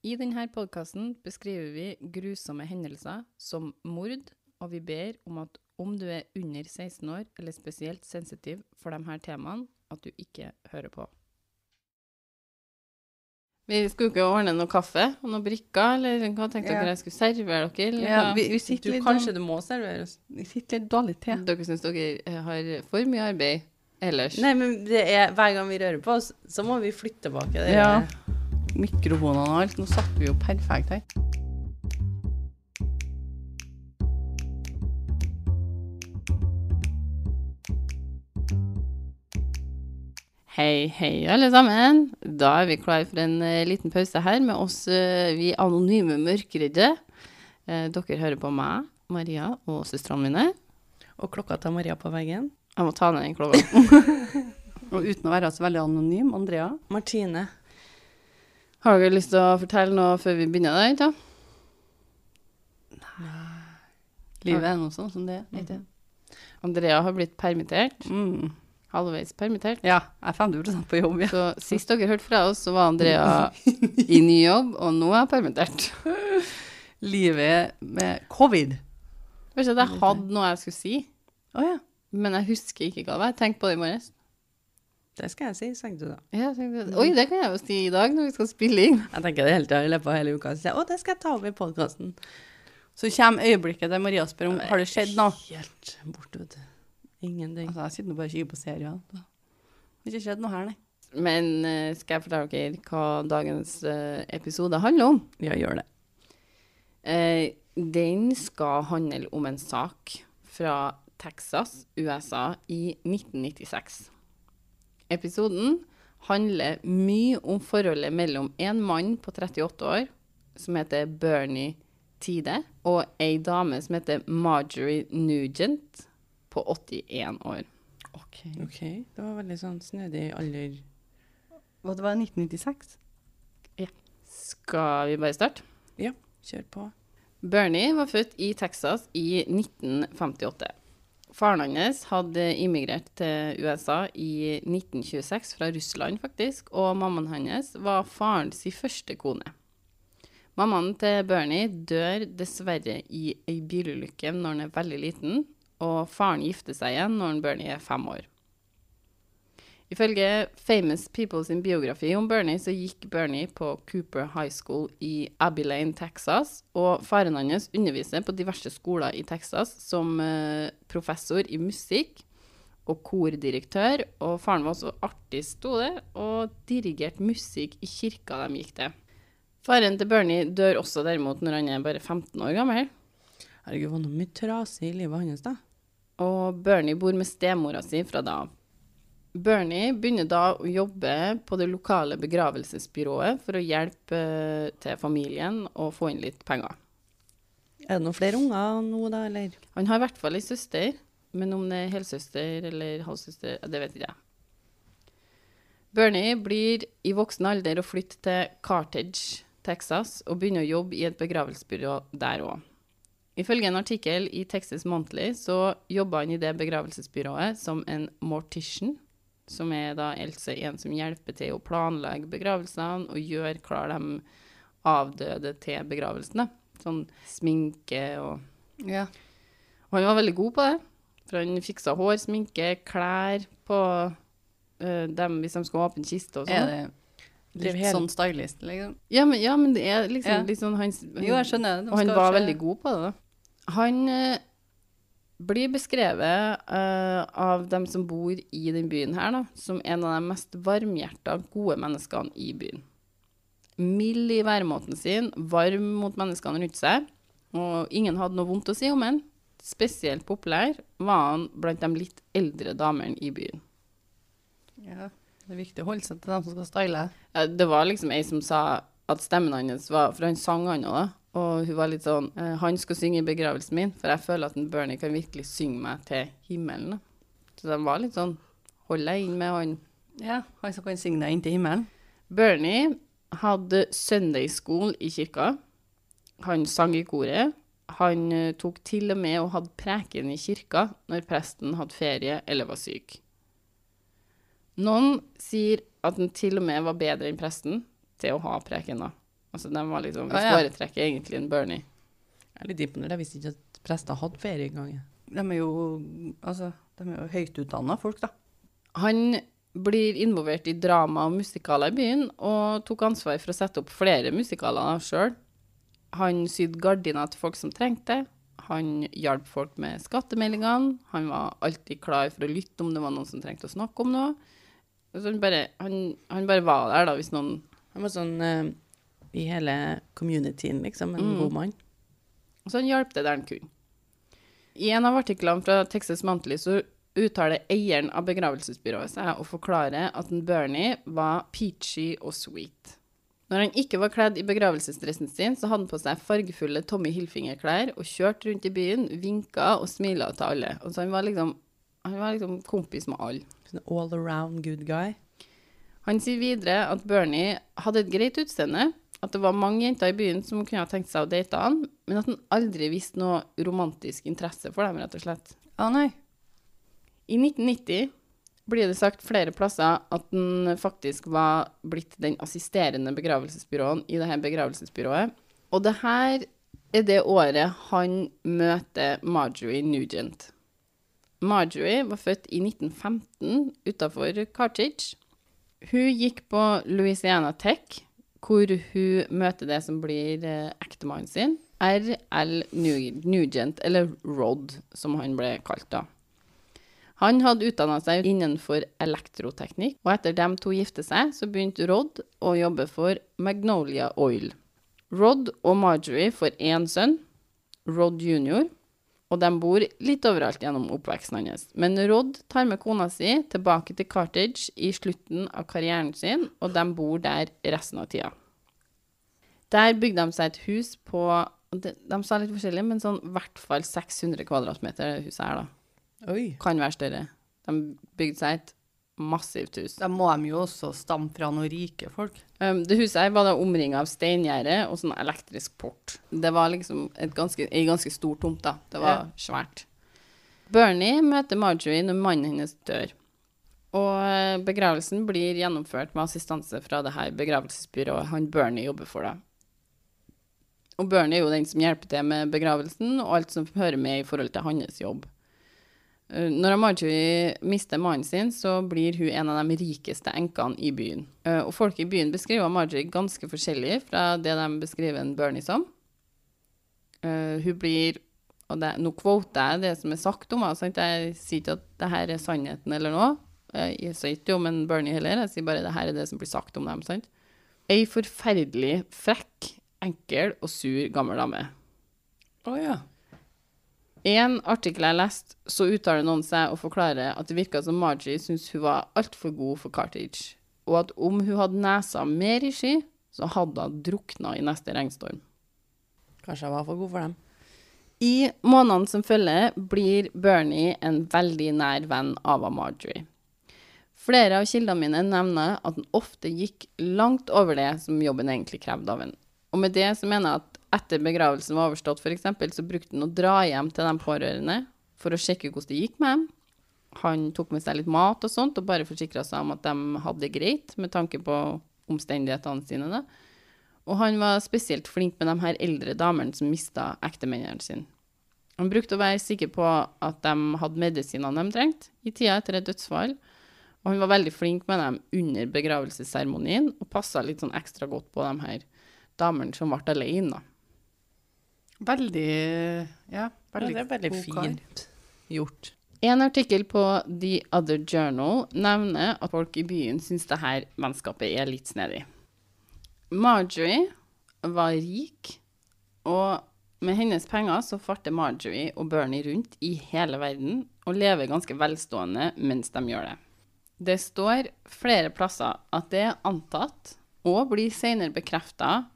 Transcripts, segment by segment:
I denne podkasten beskriver vi grusomme hendelser som mord, og vi ber om at om du er under 16 år eller spesielt sensitiv for disse temaene, at du ikke hører på. Vi skulle ikke ordne noe kaffe og noen brikker, eller hva tenkte Ja. dere jeg skulle servere dere? Eller Ja, vi, vi Du, litt kanskje du må servere oss? Vi sitter litt dårlig til. Dere syns dere eh, har for mye arbeid ellers? Nei, men det er, hver gang vi rører på oss, så må vi flytte tilbake det. Ja. Mikrofonene og alt. Nå satt vi jo perfekt her. Hei, hei, alle sammen. Da er vi klar for en uh, liten pause her med oss, uh, vi anonyme mørkredde. Uh, dere hører på meg, Maria og søstrene mine. Og klokka til Maria på veggen. Jeg må ta ned den klokka. Og uten å være så veldig anonym, Andrea. Martine. Har dere lyst til å fortelle noe før vi begynner der, da? Livet er noe sånn som det er. Ikke? Andrea har blitt permittert. Mm. Halvveis permittert. Ja, jeg er 50 på jobb, ja. Så sist dere hørte fra oss, så var Andrea i ny jobb, og nå er jeg permittert. Livet med covid. Jeg hadde noe jeg skulle si, oh, ja. men jeg husker ikke hva det var. Jeg tenkte på det i morges. Det skal jeg si, tenkte du da. Ja, tenkte, Oi, det kan jeg jo si i dag når vi skal spille inn. Jeg tenker det hele tida i løpet av hele uka. Så sier jeg, å, det skal jeg ta opp i podkasten. Så kommer øyeblikket der Maria spør om har det skjedd noe. Helt borte, vet du. Ingenting. Altså, jeg sitter nå bare og kikker på serier. Det har ikke skjedd noe her, nei. Men eh, skal jeg fortelle dere hva dagens eh, episode handler om? Ja, gjør det. Eh, den skal handle om en sak fra Texas, USA, i 1996. Episoden handler mye om forholdet mellom en mann på 38 år, som heter Bernie Tide, og ei dame som heter Marjorie Nugent, på 81 år. Ok. okay. Det var veldig sånn snedig alder. Og det var 1996? Ja. Skal vi bare starte? Ja, kjør på. Bernie var født i Texas i 1958. Faren hans hadde immigrert til USA i 1926 fra Russland, faktisk, og mammaen hans var farens første kone. Mammaen til Bernie dør dessverre i ei bilulykke når han er veldig liten, og faren gifter seg igjen når Bernie er fem år. Ifølge Famous People sin biografi om Bernie, så gikk Bernie på Cooper High School i Abilene, Texas, og faren hans underviser på diverse skoler i Texas som eh, professor i musikk og kordirektør, og faren var også artist, sto det, og dirigerte musikk i kirka de gikk til. Faren til Bernie dør også derimot når han er bare 15 år gammel, Herregud, var noe mye trasig i livet hans, da. og Bernie bor med stemora si fra da av. Bernie begynner da å jobbe på det lokale begravelsesbyrået for å hjelpe eh, til familien og få inn litt penger. Er det noen flere unger nå, da, eller? Han har i hvert fall ei søster, men om det er helsøster eller halvsøster, det vet ikke jeg. Bernie blir i voksen alder å flytte til Cartage, Texas, og begynner å jobbe i et begravelsesbyrå der òg. Ifølge en artikkel i Texas Monthly så jobber han i det begravelsesbyrået som en mortician, som er da Else en som hjelper til å planlegge begravelsene og gjøre klar de avdøde til begravelsene. Sånn sminke og Ja. og han var veldig god på det. For han fiksa hår, sminke, klær på uh, dem hvis de skulle åpne kiste og Er sånn. det Drev litt hele- sånn stylist, liksom? Ja, men, ja, men det er liksom Ja. litt sånn han, Jo, jeg skjønner. det. Og han var veldig god på det. da. Han eh, blir beskrevet uh, av dem som bor i den byen her, da, som en av de mest varmhjerta, gode menneskene i byen. Mild i væremåten sin, varm mot menneskene rundt seg, og ingen hadde noe vondt å si om ham. Spesielt populær var han blant de litt eldre damene i byen. Ja, det er viktig å holde seg til dem som skal style. Ja, det var liksom ei som sa at stemmen hans var For han sang han òg, da. Og hun var litt sånn eh, Han skal synge i begravelsen min, for jeg føler at en Bernie kan virkelig synge meg til himmelen. Så de var litt sånn Hold deg inn med han. Ja, han som kan synge deg inn til himmelen. Bernie hadde Sunday school i kirka. Han sang i koret. Han eh, tok til og med og hadde preken i kirka når presten hadde ferie eller var syk. Noen sier at han til og med var bedre enn presten til å ha preken, da. Altså, de var liksom Vi foretrekker egentlig en Bernie. Jeg er litt imponert. Jeg visste ikke at prester hadde ferie engang. De er jo, altså, de er jo høyt utdanna folk, da. Han blir involvert i drama og musikaler i byen, og tok ansvar for å sette opp flere musikaler sjøl. Han sydde gardiner til folk som trengte det. Han hjalp folk med skattemeldingene. Han var alltid klar for å lytte om det var noen som trengte å snakke om noe. Så han bare, han, han bare var der, da, hvis noen Han var sånn eh, i hele communityen, liksom. En Mm. god mann. Så han hjalp det der han kunne. I en av artiklene fra Texas Monthly så uttaler eieren av begravelsesbyrået seg og forklarer at en Bernie var peachy og sweet. Når han ikke var kledd i begravelsesdressen sin, så hadde han på seg fargefulle Tommy Hilfinger-klær og kjørte rundt i byen, vinka og smila til alle. Og så han var liksom, han var liksom kompis med alle. Sånn all around good guy. Han sier videre at Bernie hadde et greit utseende, at det var mange jenter i byen som kunne ha tenkt seg å date han, men at han aldri viste noe romantisk interesse for dem, rett og slett. Å nei. I 1990 blir det sagt flere plasser at han faktisk var blitt den assisterende begravelsesbyråen i det her begravelsesbyrået. Og det her er det året han møter Marjorie Nugent. Marjorie var født i 1915 utafor Cartridge. Hun gikk på Louisiana Tech, hvor hun møter det som blir eh, ektemannen sin, R.L. Nugent, eller Rod, som han ble kalt da. Han hadde utdanna seg innenfor elektroteknikk, og etter dem to gifte seg, så begynte Rod å jobbe for Magnolia Oil. Rod og Marjorie får én sønn, Rod jr., og de bor litt overalt gjennom oppveksten hans. Men Rod tar med kona si tilbake til Cartage i slutten av karrieren sin, og de bor der resten av tida. Der bygde de seg et hus på De, de sa litt forskjellig, men sånn i hvert fall 600 kvadratmeter, det huset her, da Oi. kan være større. De bygde seg et massivt hus. Da må de jo også stamme fra noen rike folk. Um, det huset her var da omringa av steingjerde og sånn elektrisk port. Det var liksom et ganske, ei ganske stor tomt, da. Det var Ja. svært. Bernie møter Marjorie når mannen hennes dør. Og eh, begravelsen blir gjennomført med assistanse fra det her begravelsesbyrået han Bernie jobber for, da. Og Bernie er jo den som hjelper til med begravelsen og alt som hører med i forhold til hans jobb. Eh, Når Marjorie mister mannen sin, så blir hun en av de rikeste enkene i byen. Eh, Og folk i byen beskriver Marjorie ganske forskjellig fra det de beskriver en Bernie som. Eh, hun blir og det, Nå kvoter jeg det som er sagt om henne. Jeg sier ikke at det her er sannheten eller noe. Jeg sier ikke om en Bernie heller, jeg sier bare det her er det som blir sagt om dem. sant? Ei forferdelig frekk, enkel og sur gammel dame. Å ja. En artikkel jeg leste, så uttaler noen seg og forklarer at det virka som Margie syntes hun var altfor god for Cartage, og at om hun hadde nesa mer i sky, så hadde hun drukna i neste regnstorm. Kanskje jeg var for god for dem. I månedene som følger, blir Bernie en veldig nær venn av Marjorie. Flere av kildene mine nevner at han ofte gikk langt over det som jobben egentlig krevde av ham. Og med det så mener jeg at etter begravelsen var overstått, f.eks., så brukte han å dra hjem til de pårørende for å sjekke hvordan det gikk med dem. Han tok med seg litt mat og sånt, og bare forsikra seg om at de hadde det greit, med tanke på omstendighetene sine. da. Og han var spesielt flink med de her eldre damene som mista ektemennene sine. Han brukte å være sikker på at de hadde medisinene de trengte i tida etter et dødsfall. Og han var veldig flink med dem under begravelsesseremonien, og passa litt sånn ekstra godt på de her damene som ble alene. Veldig Ja, Ja, veldig det er veldig fint gjort. En artikkel på The Other Journal nevner at folk i byen syns det her vennskapet er litt snedig. Marjorie var rik, og med hennes penger så farter Marjorie og Bernie rundt i hele verden og lever ganske velstående mens de gjør det. Det står flere plasser at det er antatt, og blir senere bekrefta,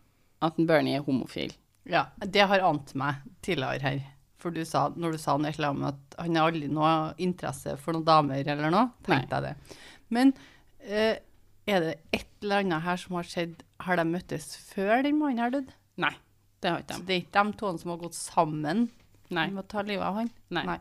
at Bernie er homofil. Ja, det har ant meg tidligere her. For du sa, når du sa noe om at han har aldri noe interesse for noen damer eller noe, tenkte jeg det. Men eh, er det et eller annet her som har skjedd Har de møttes før den mannen her dødd? Nei, det har ikke de. Så det er ikke de to som har gått sammen Nei. om å ta livet av han? Nei.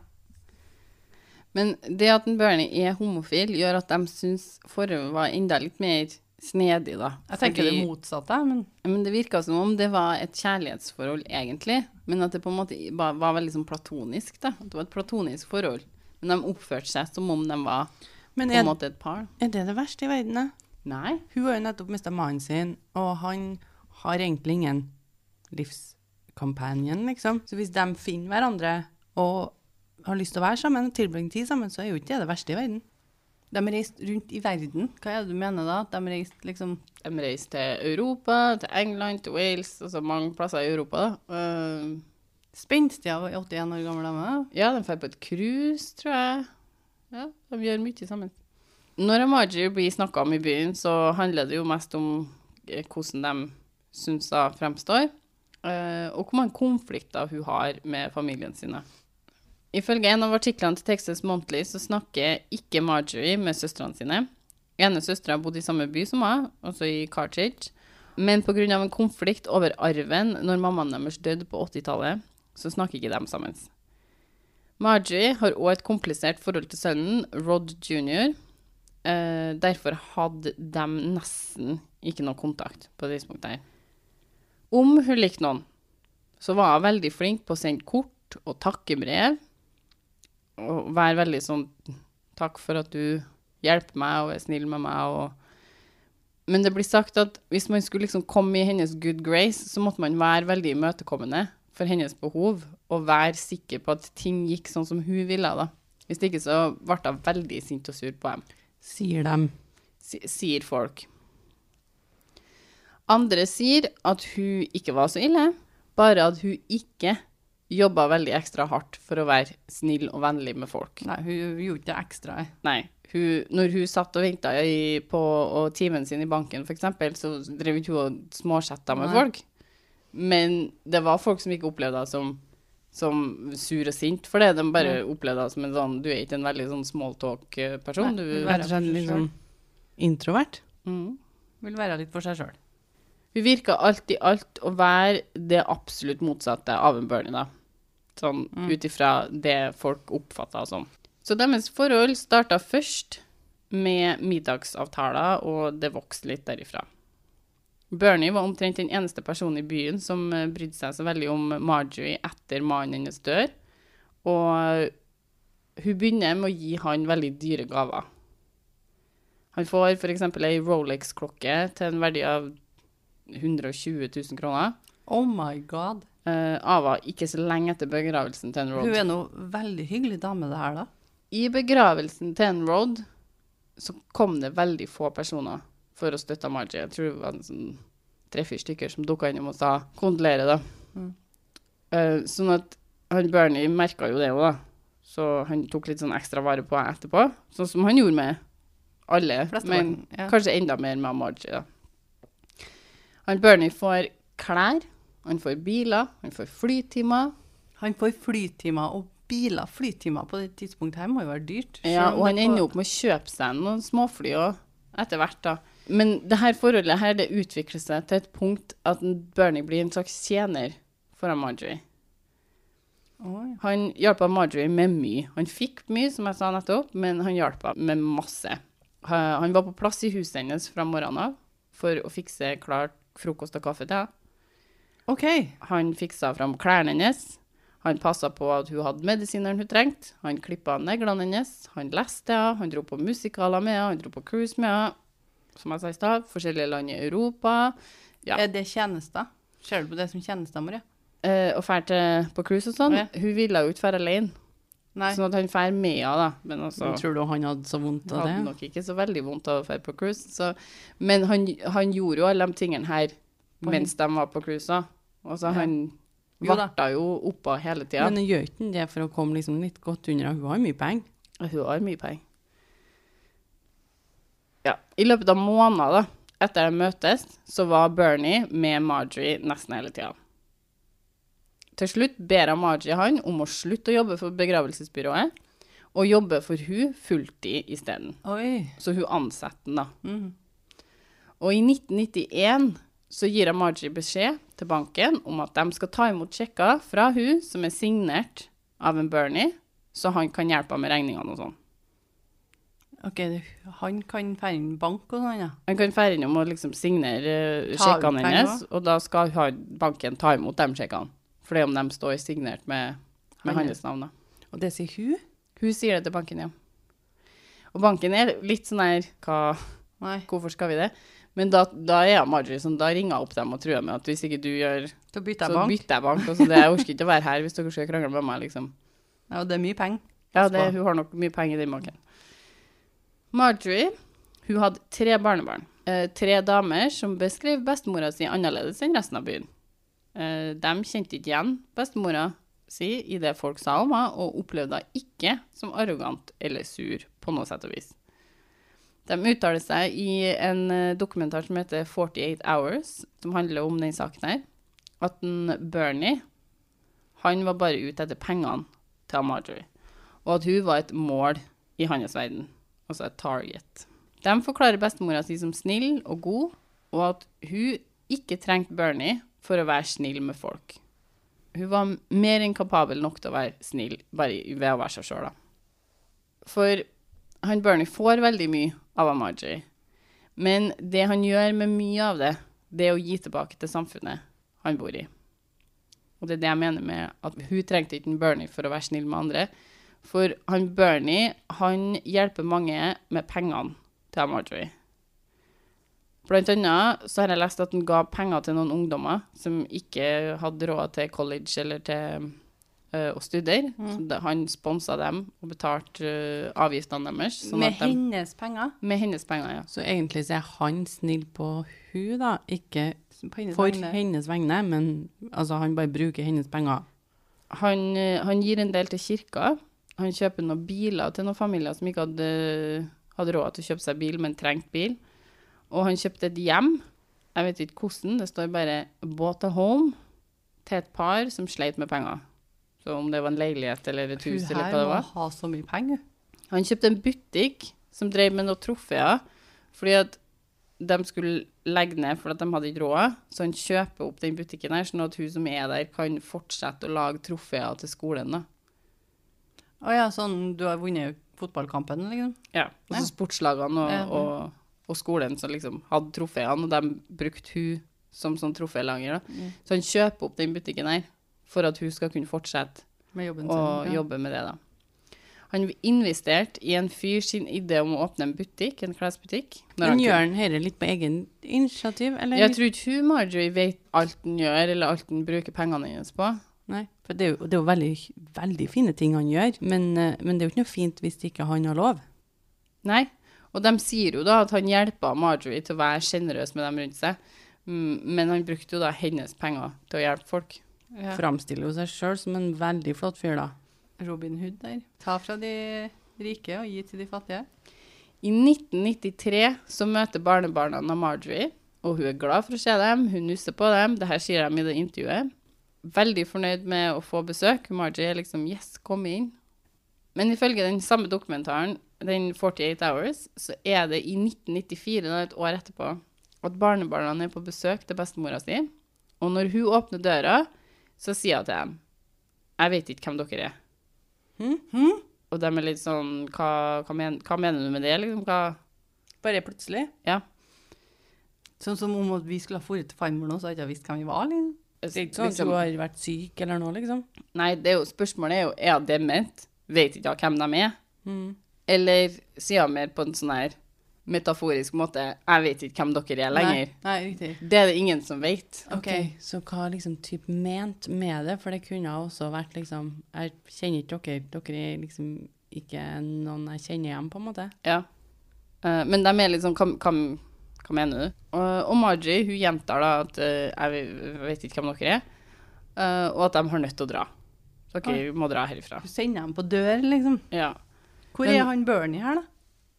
Men det at en Bernie er homofil, gjør at de syns forholdet var enda litt mer snedig, da. Jeg tenker Fordi- det motsatte, men Men det virka som om det var et kjærlighetsforhold, egentlig. Men at det på en måte var, var veldig sånn platonisk, da. At det var et platonisk forhold. Men de oppførte seg som om de var Men på en måte et par. er det det verste i verden? da? Nei. Hun har jo nettopp mista mannen sin, og han har egentlig ingen livscompanion, liksom. Så hvis de finner hverandre og har lyst til å være sammen og tilbringe tid sammen, så er jo ikke det det verste i verden. De reiste rundt i verden. Hva er det du mener da? De reiste liksom De reiste til Europa, til England, til Wales, altså mange plasser i Europa, da. Uh, Spenstige og 81 år gamle damer? ja, de drar på et cruise, tror jeg. Ja, de gjør mye sammen. Når Margie blir snakka om i byen, så handler det jo mest om eh, hvordan de syns hun fremstår, uh, og hvor mange konflikter hun har med familien sine. Ifølge en av artiklene til Texas Monthly så snakker ikke Marjorie med søstrene sine. Ene søstera bodde i samme by som henne, altså i Cartridge. Men pga. en konflikt over arven når mammaen deres døde på 80-tallet, så snakker ikke de sammen. Marjorie har òg et komplisert forhold til sønnen, Rod jr. Eh, derfor hadde de nesten ikke noe kontakt på det tidspunktet. her. Om hun likte noen, så var hun veldig flink på å sende kort og takkebrev. Og være veldig sånn Takk for at du hjelper meg og er snill med meg. Og Men det blir sagt at hvis man skulle liksom komme i hennes good grace, så måtte man være veldig imøtekommende for hennes behov, og være sikker på at ting gikk sånn som hun ville. da. Hvis ikke så ble hun veldig sint og sur på dem Sier dem. si- sier folk. Andre sier at hun ikke var så ille, bare at hun ikke jobba veldig ekstra hardt for å være snill og vennlig med folk. Nei, hun gjorde ikke ekstra. Nei. Hun, når hun satt og venta på og timen sin i banken, f.eks., så drev ikke hun og småsjetta med Nei. folk. Men det var folk som ikke opplevde henne som, som sur og sint for det. De bare opplevde henne som en sånn Du er ikke en veldig sånn smalltalk-person. Nei, Du vil være og slett litt sånn introvert. Mm. Vil være litt for seg sjøl. Hun virka alt i alt å være det absolutt motsatte av en Bernie, da. Sånn ut ifra det folk oppfatta som. Så deres forhold starta først med middagsavtaler, og det vokste litt derifra. Bernie var omtrent den eneste personen i byen som eh, brydde seg så veldig om Marjorie etter mannen hennes dør. Og hun begynner med å gi han veldig dyre gaver. Han får f.eks. ei Rolex-klokke til en verdi av 120 000 kroner. Oh my god. Uh, Ava ikke så lenge etter begravelsen til en Hun er nå veldig hyggelig dame, det her, da. I begravelsen til en Rod så kom det veldig få personer for å støtte Margie. Jeg tror det var en sånn tre-fire stykker som dukka innom og sa kondolerer, da. Mm. Uh, sånn at han Bernie merka jo det òg, da. Så han tok litt sånn ekstra vare på henne etterpå. Sånn som han gjorde med alle, men Flesteparten, ja. kanskje enda mer med Margie, da. Han Bernie får klær, han får biler, han får flytimer. Han får flytimer og biler. Flytimer på det tidspunktet her må jo være dyrt. Ja, og han ender opp med å kjøpe seg noen småfly òg, etter hvert, da. Men det her forholdet her, det utvikler seg til et punkt at Bernie blir en slags tjener for Marjorie. Han hjalp Marjorie med mye. Han fikk mye, som jeg sa nettopp, men han hjalp henne med masse. Han var på plass i huset hennes fra morgenen av for å fikse klart frokost og kaffe til. OK. Han fiksa fram klærne hennes. Han passa på at hun hadde medisinene hun trengte. Han klippa neglene hennes. Han leste henne. Han dro på musikaler med henne. Han dro på cruise med henne. Som jeg sa i stad, forskjellige land i Europa. Ja. Er det tjenester? Ser du på det som tjenester, Marie? Eh, og dra på cruise og sånn. Ja. Hun ville jo ikke dra alene, Nei. sånn at han drar med henne, da. Men altså Men tror du han hadde så vondt av det? hadde nok ikke så veldig vondt av å dra på cruise. Så. Men han, han gjorde jo alle de tingene her På mens de var på cruise. Altså, Ja. han Jo varta jo oppå hele tida. Men gjør ikke han det for å komme liksom litt godt unna? Hun har mye penger. Hun har mye penger. Ja. I løpet av måneder da, etter de møtes, så var Bernie med Marjorie nesten hele tida. Til slutt ber han han om å slutte å jobbe for begravelsesbyrået, og jobbe for hun fulltid isteden. Så hun ansetter den, da. Mm. Og i 1991 så gir han beskjed til banken om at de skal ta imot sjekker fra hun som er signert av en Bernie, så han kan hjelpe henne med regningene og sånn. Ok, han kan fære inn bank og sånn, ja. Han kan fære innom og liksom signere uh, sjekkene hennes, og da skal banken ta imot de sjekkene. For det er om de står signert med, med Han- hans navn. da. Og det sier hun? Hun sier det til banken, ja. Og banken er litt sånn her hva, Nei. Hvorfor skal vi det? Men da, da er Marjorie sånn, da ringer jeg opp dem og truer med at hvis ikke du gjør Da bytter Så jeg bank. bytter jeg bank. Og så det, jeg orker ikke å være her hvis dere skal krangle med meg, liksom. Ja, og det er mye penger. Ja, det, hun har nok mye penger i den banken. Marjorie, hun hadde tre barnebarn. Eh, tre damer som beskrev bestemora si annerledes enn resten av byen. Eh, de kjente ikke igjen bestemora si i det folk sa om henne, og opplevde henne ikke som arrogant eller sur på noe sett og vis. De uttaler seg i en eh, dokumentar som heter 48 Hours, som handler om den saken her, at Bernie, han var bare ute etter pengene til Marjorie og at hun var et mål i hans verden, altså et target. De forklarer bestemora si som snill og god, og at hun ikke trengte Bernie for å være snill med folk. Hun var mer enn kapabel nok til å være snill bare ved å være seg sjøl, da. For han Bernie får veldig mye av Marjorie, men det han gjør med mye av det, det er å gi tilbake til samfunnet han bor i. Og det er det jeg mener med at hun trengte ikke en Bernie for å være snill med andre. For han Bernie, han hjelper mange med pengene til Marjorie. Blant annet så har jeg lest at han ga penger til noen ungdommer som ikke hadde råd til college eller til å studere. Så det, han sponsa dem og betalte uh, avgiftene deres. sånn Med at de- hennes penger. med hennes penger, ja. Så egentlig så er han snill på hun da, ikke hennes for vegne. hennes vegne, men altså han bare bruker hennes penger. Han, øh, han gir en del til kirka. Han kjøper noen biler til noen familier som ikke hadde, hadde råd til å kjøpe seg bil, men trengte bil. Og han kjøpte et hjem. Jeg vet ikke hvordan, det står bare 'bought a home' til et par som sleit med penger. Så om det var en leilighet eller et hus eller her hva det må ha så mye penger. Han kjøpte en butikk som drev med noen trofeer, fordi at de skulle legge ned fordi de hadde ikke råd. Så han kjøper opp den butikken her, sånn at hun som er der, kan fortsette å lage trofeer til skolen. da. Å ja, sånn du har vunnet fotballkampen, liksom? Ja, og så sportslagene og, og, og skolen som liksom hadde trofeene, og de brukte hun som sånn trofélager. Mm. Så han kjøper opp den butikken her for at hun skal kunne fortsette å ja. jobbe med det. da. Han investerte i en fyr sin idé om å åpne en butikk, en klesbutikk. Men han gjør han dette litt på egen initiativ, eller? Jeg tror ikke hun Marjorie vet alt han gjør, eller alt han bruker pengene hennes på. Nei, for det er jo, det er jo veldig, veldig fine ting han gjør, men, eh, men det er jo ikke noe fint hvis ikke han har lov. Nei. Og de sier jo da at han hjelper Marjorie til å være sjenerøs med dem rundt seg, Mm, men han brukte jo da hennes penger til å hjelpe folk. Ja. Framstiller jo seg selv som en veldig flott fyr da. Robin Hood der. Ta fra de rike og gi til de fattige. I 1993 så møter barnebarna av Marjorie, og hun er glad for å se dem, hun nusser på dem, det her sier de i det intervjuet. Veldig fornøyd med å få besøk. Marjorie er liksom, yes, kom inn. Men ifølge den samme dokumentaren, den 48 Hours, så er det i 1994, da et år etterpå, at barnebarna er på besøk til bestemora si, og når hun åpner døra, så sier hun til dem, jeg vet ikke hvem dere er. Og de er litt sånn, hva, hva, men, hva mener du med det, liksom? Hva, Bare plutselig. ja. Sånn som om vi skulle ha dratt til farmor nå, så hadde jeg ikke visst hvem vi var. Liksom. Det er ikke sånn at Liksom- du har vært syk eller noe, liksom. Nei, det er jo, spørsmålet er jo, er hun dement? Vet ikke hvem de er? Mm. Eller sier han mer på en sånn her metaforisk måte, jeg vet ikke hvem dere er lenger. Nei, nei, riktig. Det er det ingen som vet. Ok, så hva liksom typ ment med det? For det kunne også vært liksom, jeg kjenner ikke dere, dere er liksom ikke noen jeg kjenner igjen på en måte. Ja. Uh, men de er liksom sånn, hva, hva, hva mener du? Og, og Margie hun gjentar da at uh, jeg vet ikke hvem dere er, eh, og at de har nødt til å dra. Så dere må dra herifra. Du sender dem på dør, liksom. Ja. Hvor Men- er han Bernie her, da?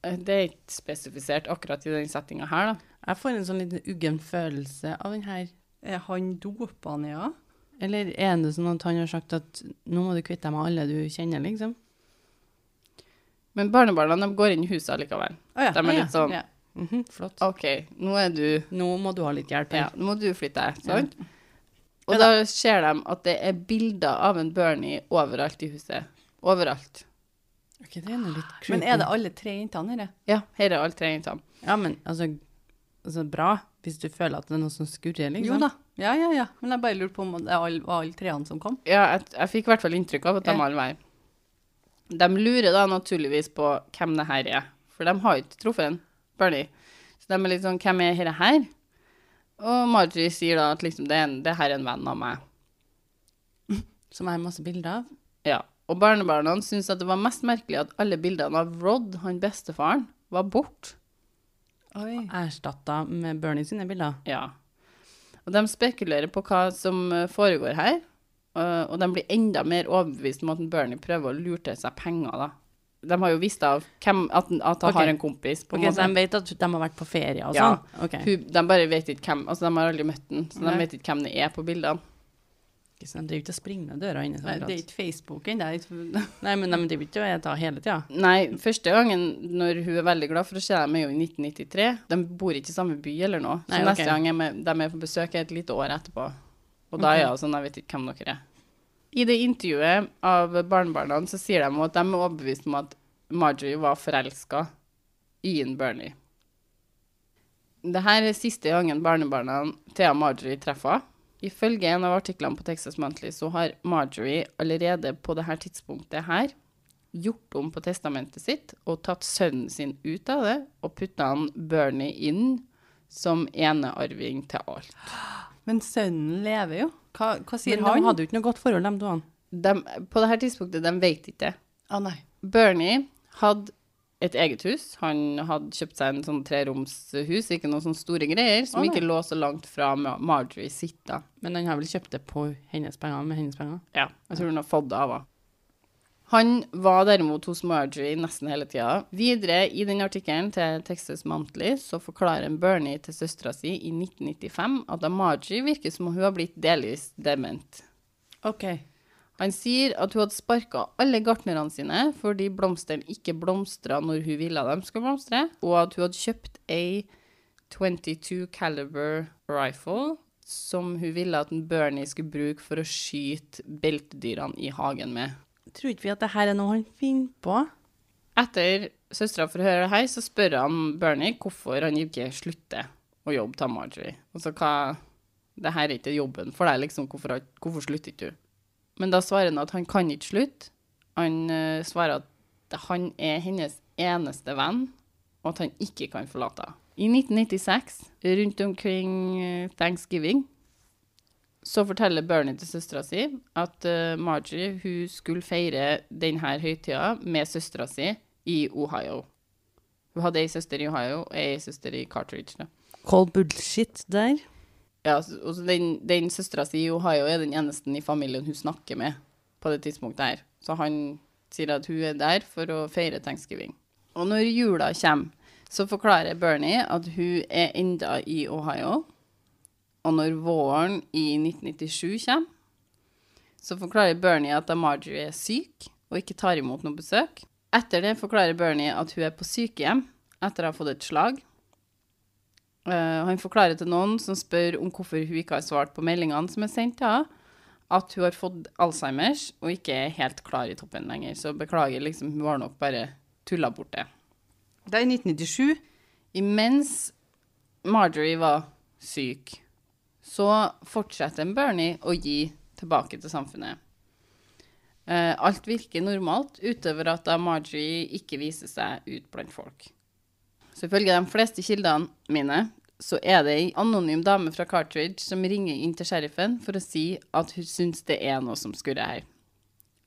Eh, Det er ikke spesifisert akkurat i den settinga her, da. Jeg får en sånn liten uggen følelse av den her. Er han dopa ned, ja? Eller er det sånn at han har sagt at nå må du kvitte deg med alle du kjenner, liksom? Men barnebarna de går inn i huset likevel. Oh, ja. De er litt sånn ja. Mhm, flott. OK, nå er du Nå må du ha litt hjelp Ja, nå må du flytte deg, sant? Og da ser de at det er bilder av en Bernie overalt i huset. Overalt. Ok, det er noe litt creepy. Men er det alle tre jentene her? Ja, her er alle tre jentene. Ja, men altså, altså bra, hvis du føler at det er noe som skurrer, liksom. Jo da. Ja, ja, ja. Men jeg bare lurte på om det var alle, treene som kom. Ja, jeg, jeg fikk i hvert fall inntrykk av at de alle var De lurer da naturligvis på hvem det her er, for de har ikke truffet en Bernie. Så de er litt sånn Hvem er dette her? Og Marjorie sier da at liksom det, er en, det her er en venn av meg. Som jeg har masse bilder av. Og barnebarna syntes at det var mest merkelig at alle bildene av Rod, han bestefaren, var borte. Erstatta med Bernie sine bilder. Ja. Og de spekulerer på hva som eh, foregår her, og- og de blir enda mer overbevist om at Bernie prøver å lure til seg penger, da. De har jo visst av hvem, at, at han okay. har en kompis, på okay, Ok, så de vet at de har vært på ferie og sånn? Ja. Okay. de bare vet ikke hvem, altså de har aldri møtt den, så de vet ikke hvem det er på bildene. Ikke sant, Driver er ikke å springe ned døra inne. Nei, det er ikke Facebooken, det er Nei, men de driver ikke og tar hele tida. Nei, første gangen når hun er veldig glad for å se dem, er jo i 1993. De bor ikke i samme by eller noe, så Nei, ok. neste gang med, de er på besøk er et lite år etterpå. Og da er jeg sånn, jeg vet ikke hvem dere er. I det intervjuet av barnebarna så sier de at de er overbevist om at Marjorie var forelska i en Bernie. Dette er siste gangen barnebarna Thea og Marjorie treffer henne. Ifølge en av artiklene på Texas Monthly så har Marjorie allerede på dette tidspunktet her gjort om på testamentet sitt og tatt sønnen sin ut av det og putta han Bernie inn som enearving til alt. Men sønnen lever jo. Hva, hva sier Men de hadde jo ikke noe godt forhold, de to. De, på dette tidspunktet, de vet ikke det. Å. Bernie hadde et eget hus. Han hadde kjøpt seg en sånn treromshus, ikke noen sånne store greier, som oh, ikke lå så langt fra Marjorie sitt da. Men han har vel kjøpt det på hennes penger, med hennes penger? Ja, jeg tror hun har fått det av henne. Han var derimot hos Marjorie nesten hele tida. Videre i den artikkelen til Texas Monthly så forklarer Bernie til søstera si i 1995 at da Marjorie virker som om hun har blitt delvis dement. OK. Han sier at hun hadde sparka alle gartnerne sine fordi blomstene ikke blomstra når hun ville de skulle blomstre, og at hun hadde kjøpt ei 22 caliber rifle som hun ville at en Bernie skulle bruke for å skyte beltedyrene i hagen med. Tror ikke vi at det her er noe han finner på? Etter søstera får høre det her, så spør han Bernie hvorfor han ikke slutter å jobbe til Marjorie. Altså hva Det her er ikke jobben for deg, liksom. Hvorfor, hvorfor slutter ikke du? Men da svarer han at han kan ikke slutte. Han uh, svarer at han er hennes eneste venn, og at han ikke kan forlate henne. I 1996, rundt omkring eh, thanksgiving, så forteller Bernie til søstera si at uh, Margie hun skulle feire denne høytida med søstera si i Ohio. Hun hadde ei søster i Ohio og ei søster i Cartridge. Da. Cold bullshit der. Ja, og den, den søstera si i Ohio er den eneste i familien hun snakker med på det tidspunktet her. Så han sier at hun er der for å feire thanksgiving. Og når jula kommer, så forklarer Bernie at hun er enda i Ohio. Og når våren i 1997 kommer, så forklarer Bernie at Marjorie er syk og ikke tar imot noe besøk. Etter det forklarer Bernie at hun er på sykehjem etter å ha fått et slag. Eh, han forklarer til noen som spør om hvorfor hun ikke har svart på meldingene som er sendt til henne, at hun har fått Alzheimers og ikke er helt klar i toppen lenger. Så beklager, liksom, hun har nok bare tulla bort det. Det er i 1997. Imens Marjorie var syk, så fortsetter Bernie å gi tilbake til samfunnet. Uh, alt virker normalt, utover at da Marjorie ikke viser seg ut blant folk. Så ifølge de fleste kildene mine, så er det ei anonym dame fra Cartridge som ringer inn til sheriffen for å si at hun syns det er noe som skurrer her.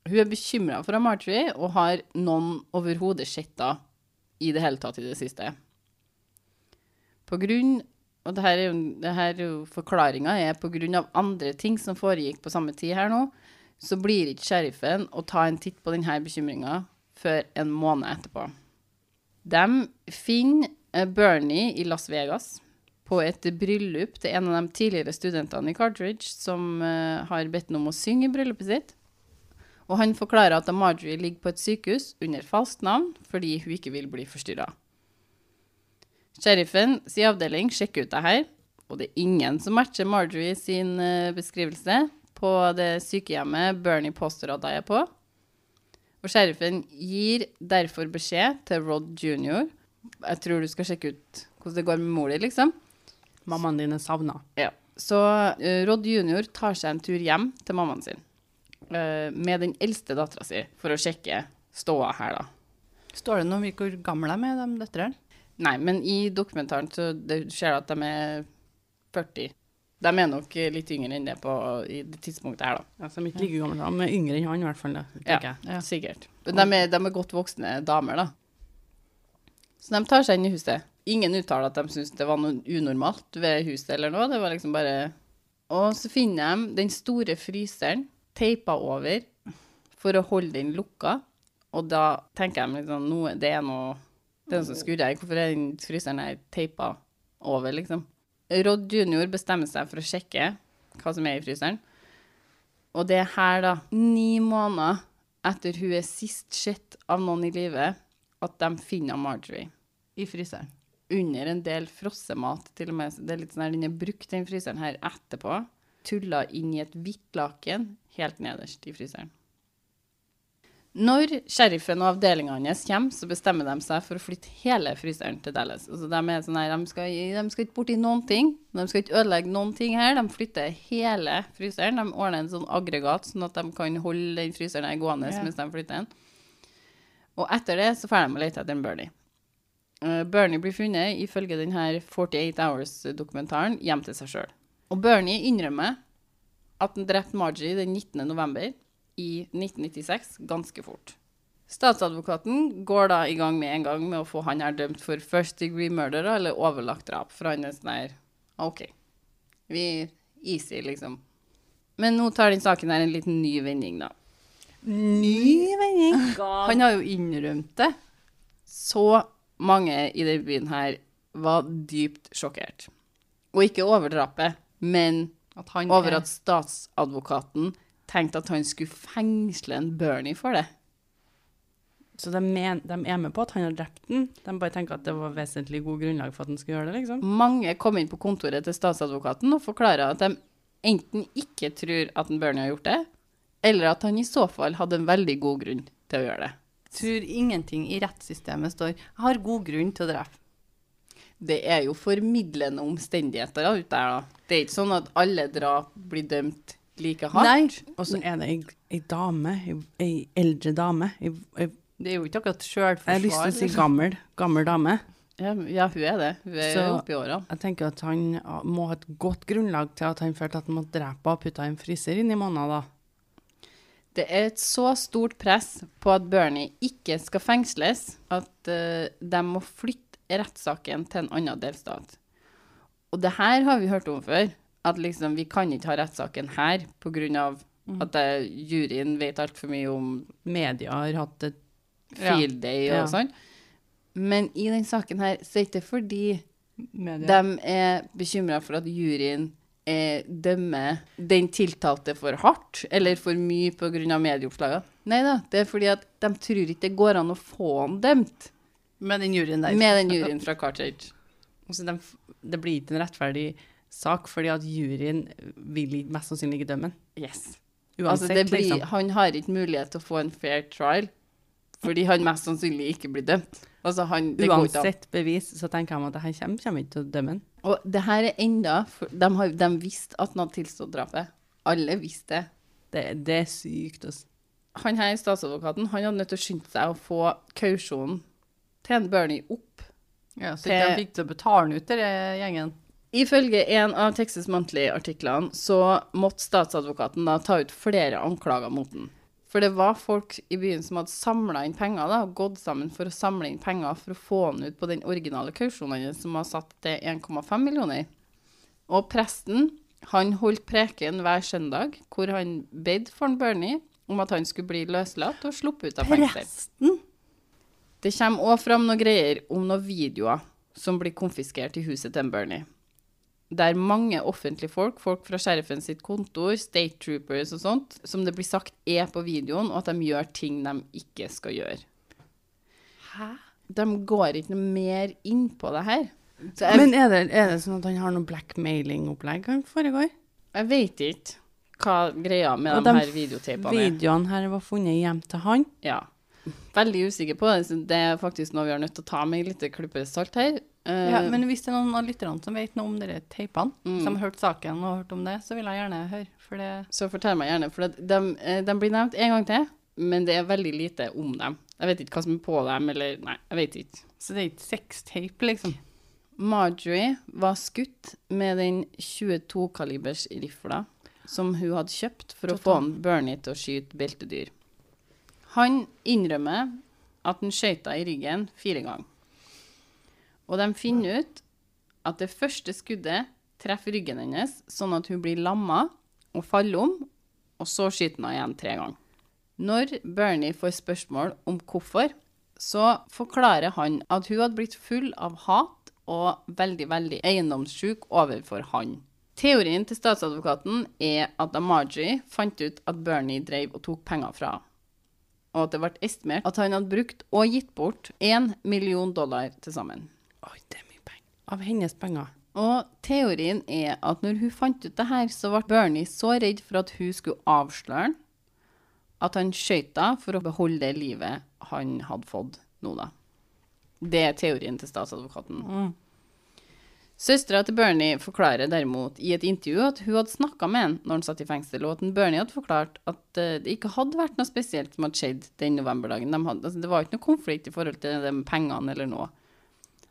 Hun er bekymra for Marjorie og har noen overhodet sett henne i det hele tatt i det siste. På grunn, og det her er det her er forklaringa er på grunn av andre ting som foregikk på samme tid her nå, så blir ikke sheriffen å ta en titt på denne bekymringa før en måned etterpå. De finner eh, Bernie i Las Vegas på et bryllup til en av de tidligere studentene i Cartridge som eh, har bedt ham om å synge i bryllupet sitt. Og han forklarer at Marjorie ligger på et sykehus under falskt navn fordi hun ikke vil bli forstyrra. Sheriffen sin avdeling sjekker ut det her, og det er ingen som matcher Marjorie sin eh, beskrivelse på det sykehjemmet Bernie påstår at de er på. Og sheriffen gir derfor beskjed til Rod jr. Jeg tror du skal sjekke ut hvordan det går med mor di, liksom. Mammaen din er savna. Ja. Så uh, Rod jr. tar seg en tur hjem til mammaen sin uh, med den eldste dattera si for å sjekke ståa her, da. Står det noe om hvor gamle de er, de døtrene? Nei, men i dokumentaren så det skjer det at de er 40. De er nok litt yngre enn det på i det tidspunktet her, da. De er ikke like gamle, da, men yngre enn han i hvert fall. Da, Ja. Ja. sikkert. De er, de er godt voksne damer, da. Så de tar seg inn i huset. Ingen uttaler at de syntes det var noe unormalt ved huset eller noe. Det var liksom bare Og så finner de den store fryseren teipa over for å holde den lukka. Og da tenker de liksom noe, Det er noe det er noe som skurrer. Hvorfor er den fryseren her teipa over, liksom? Rod junior bestemmer seg for å sjekke hva som er i fryseren. Og det er her, da, ni måneder etter hun er sist sett av noen i livet, at de finner Marjorie. I fryseren. Under en del frossemat, til og med. Så det er litt sånn her, Den er brukt, den fryseren her, etterpå. Tulla inn i et hvitt laken helt nederst i fryseren. Når sheriffen og avdelinga hans kommer, så bestemmer de seg for å flytte hele fryseren til Dallas. Altså, de, er sånn her, de, skal, de skal ikke borti noen ting. De skal ikke ødelegge noen ting her. De flytter hele fryseren. De ordner en sånn aggregat, sånn at de kan holde den fryseren gående Ja. mens de flytter den. Og etter det så får de å lete etter en Bernie. Uh, Bernie blir funnet, ifølge denne 48 Hours-dokumentaren, hjem til seg sjøl. Og Bernie innrømmer at han drepte Margie den 19. november i 1996, ganske fort. Statsadvokaten går da i gang med en gang med å få han her dømt for first degree murder eller overlagt drap. For han er sånn her OK. Vi Easy, liksom. Men nå tar den saken her en liten ny vending, da. Ny vending! Han har jo innrømt det. Så mange i denne byen her var dypt sjokkert. Og ikke over drapet, men At han over er- at statsadvokaten tenkte at han skulle fengsle en Bernie for det. Så de, men, de er med på at han har drept den. De bare tenker at det var vesentlig god grunnlag for at han skulle gjøre det, liksom. Mange kom inn på kontoret til statsadvokaten og forklarer at de enten ikke tror at en Bernie har gjort det, eller at han i så fall hadde en veldig god grunn til å gjøre det. tror ingenting i rettssystemet står 'Jeg har god grunn til å drepe'. Det er jo formidlende omstendigheter der ute her, da. Det er ikke sånn at alle drap blir dømt like hardt. Nei, Og så er det ei, ei dame, ei, eldre dame. Ei, ei, det er jo ikke akkurat jeg har lyst til å si gammel, gammel dame. Ja, ja, hun er det. Hun er Så- oppe i. Jeg tenker at han må ha et godt grunnlag til at han følte at han måtte drepe og putte en fryser inn i måneden, da. Det er et så stort press på at Bernie ikke skal fengsles, at uh, de må flytte rettssaken til en annen delstat. Og det her har vi hørt om før, at liksom vi kan ikke ha rettssaken her pga. at uh, juryen vet altfor mye om Media har hatt et field day og Ja. sånn. Men i den saken her så er det ikke fordi Media. de er bekymra for at juryen eh, dømmer den tiltalte for hardt eller for mye pga. medieoppslagene. Nei da, det er fordi at de tror ikke det går an å få han dømt Med den juryen der. med den juryen fra Cartridge. altså de, Det blir ikke en rettferdig sak, fordi at juryen vil mest sannsynlig ikke dømme ham. Yes. Uansett, altså, det blir, liksom. Han har ikke mulighet til å få en fair trial fordi han mest sannsynlig ikke blir dømt. Altså, han, det går. Uansett bevis, så tenker jeg at han kommer, kommer ikke til å dømme han. Og det her er enda for, de, har, de visste at han hadde tilstått drapet. Alle visste det. Det, det er sykt. Altså. han her statsadvokaten han hadde nødt til å skynde seg å få kausjonen til en Bernie opp. Ja, så ikke de fikk til å betale den ut, denne gjengen. Ifølge en av Texas Monthly-artiklene så måtte statsadvokaten da ta ut flere anklager mot den. For det var folk i byen som hadde samla inn penger, da, og gått sammen for å samle inn penger for å få han ut på den originale kausjonen hans, som var satt til 1,5 millioner. Og presten, han holdt preken hver søndag, hvor han bedt for en Bernie om at han skulle bli løslatt og sluppet ut av fengsel. Presten? Det kommer òg fram noen greier om noen videoer som blir konfiskert i huset til Bernie. Der mange offentlige folk, folk fra sheriffen sitt kontor, state troopers og sånt, som det blir sagt er på videoen, og at de gjør ting de ikke skal gjøre. Hæ? De går ikke noe mer inn på det her. Jeg, Men er det, er det sånn at han har noe blackmailing-opplegg han foregår? jeg vet ikke hva greia med Og de, her videotapene er. Videoene her var funnet hjem til han. Ja. Veldig usikker på det. Det er faktisk noe vi har nødt til å ta med litt klype salt her. Eh, Ja, men hvis det er noen av lytterne som vet noe om dere teipene, Mm. som har hørt saken og hørt om det, så vil jeg gjerne høre. For det Så fortell meg gjerne, for de, eh, de blir nevnt en gang til, men det er veldig lite om dem. Jeg vet ikke hva som er på dem, eller Nei, jeg vet ikke. Så det er ikke sextape, liksom. Marjorie var skutt med den 22-kalibers rifla som hun hadde kjøpt for å få han Bernie til å skyte beltedyr. Han innrømmer at han skøyta i ryggen fire ganger. Og de finner ut at det første skuddet treffer ryggen hennes, sånn at hun blir lamma og faller om, og så skyter hun igjen tre ganger. Når Bernie får spørsmål om hvorfor, så forklarer han at hun hadde blitt full av hat og veldig, veldig eiendomssjuk overfor han. Teorien til statsadvokaten er at Amaji fant ut at Bernie drev og tok penger fra og at det ble estimert at han hadde brukt og gitt bort én million dollar til sammen. Oi, det er mye penger. Av hennes penger. Og teorien er at når hun fant ut det her, så ble Bernie så redd for at hun skulle avsløre han, at han skjøt henne for å beholde det livet han hadde fått nå, da. Det er teorien til statsadvokaten. Søstera til Bernie forklarer derimot i et intervju at hun hadde snakka med han når han satt i fengsel, og at Bernie hadde forklart at eh, det ikke hadde vært noe spesielt som hadde skjedd den novemberdagen. De hadde, altså, det var ikke noe konflikt i forhold til de pengene eller noe.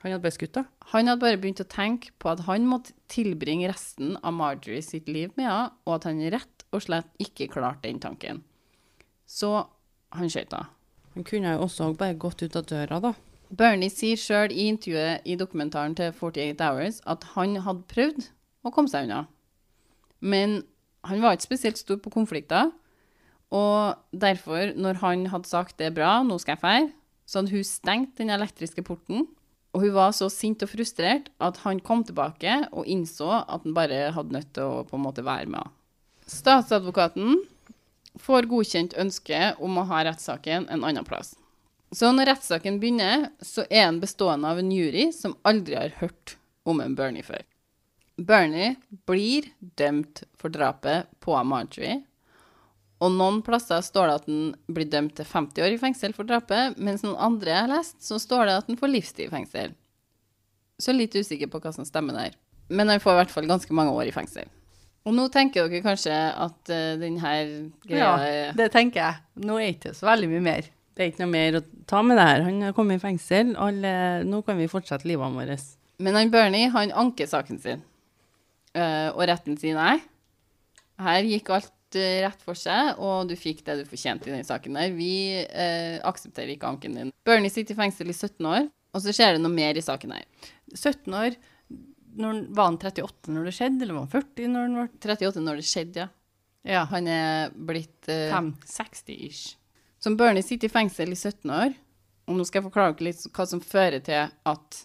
Han hadde bare skutt, da. Han hadde bare begynt å tenke på at han måtte tilbringe resten av Marjorie sitt liv med henne, og at han rett og slett ikke klarte den tanken. Så han skjøt henne. Han kunne jo også bare gått ut av døra, da. Bernie sier sjøl i intervjuet i dokumentaren til 48 Hours at han hadde prøvd å komme seg unna. Men han var ikke spesielt stor på konflikter, og derfor, når han hadde sagt det er bra, nå skal jeg fære, så hadde hun stengt den elektriske porten, og hun var så sint og frustrert at han kom tilbake og innså at han bare hadde nødt til å på en måte være med henne. Statsadvokaten får godkjent ønsket om å ha rettssaken en annen plass. Så når rettssaken begynner, så er den bestående av en jury som aldri har hørt om en Bernie før. Bernie blir dømt for drapet på Marjorie, og noen plasser står det at han blir dømt til 50 år i fengsel for drapet, mens noen andre jeg har lest, så står det at han får livstid i fengsel. Så litt usikker på hva som stemmer der. Men han får i hvert fall ganske mange år i fengsel. Og nå tenker dere kanskje at uh, denne greia Ja, det tenker jeg. Nå er det ikke så veldig mye mer. Det er ikke noe mer å ta med det her. Han har kommet i fengsel. Alle, nå kan vi fortsette livet vårt. Men han Bernie, han anker saken sin. Uh, og retten sier nei. Her gikk alt eh, rett for seg, og du fikk det du fortjente i den saken der. Vi eh, aksepterer ikke anken din. Bernie sitter i fengsel i 17 år, og så skjer det noe mer i saken her. 17 år, når, var han 38 når det skjedde, eller var han 40 når han var 38 når det skjedde, ja. Ja. Han er blitt eh, Fem. 60-ish. Som Bernie sitter i fengsel i 17 år, og nå skal jeg forklare dere litt hva som fører til at